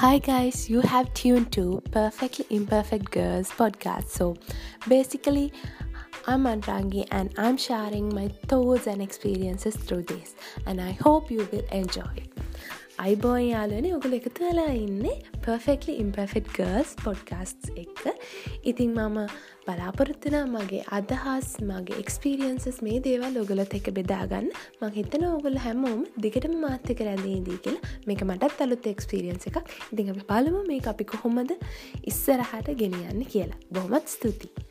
Hi guys, you have tuned to Perfectly Imperfect Girls podcast. So basically, I'm Andrangi and I'm sharing my thoughts and experiences through this, and I hope you will enjoy. අයිබෝන් යාලන ඔගුල එකතු වෙලා ඉන්නේ perfectly ඉම්පර්ෆෙට් girls podcast එක ඉතිං මම බලාපොරොත්තුන මගේ අදහස් මගේ එක්ස්පිරියන්සස් මේ දේවල් ඔගලත් එක බෙදාගන්න. මං හිතන ඔගුල හැමෝම දිගටම මාත්‍යක රැඳේදී කියලා. මේක මටත් අලුත් එක්ස්පිරියන්ස එකක්. ඉතිං අපි පලමු මේ අපි කොහොමද ඉස්සරහට ගෙනියන්න කියලා. බොහොමත් ස්තුතියි.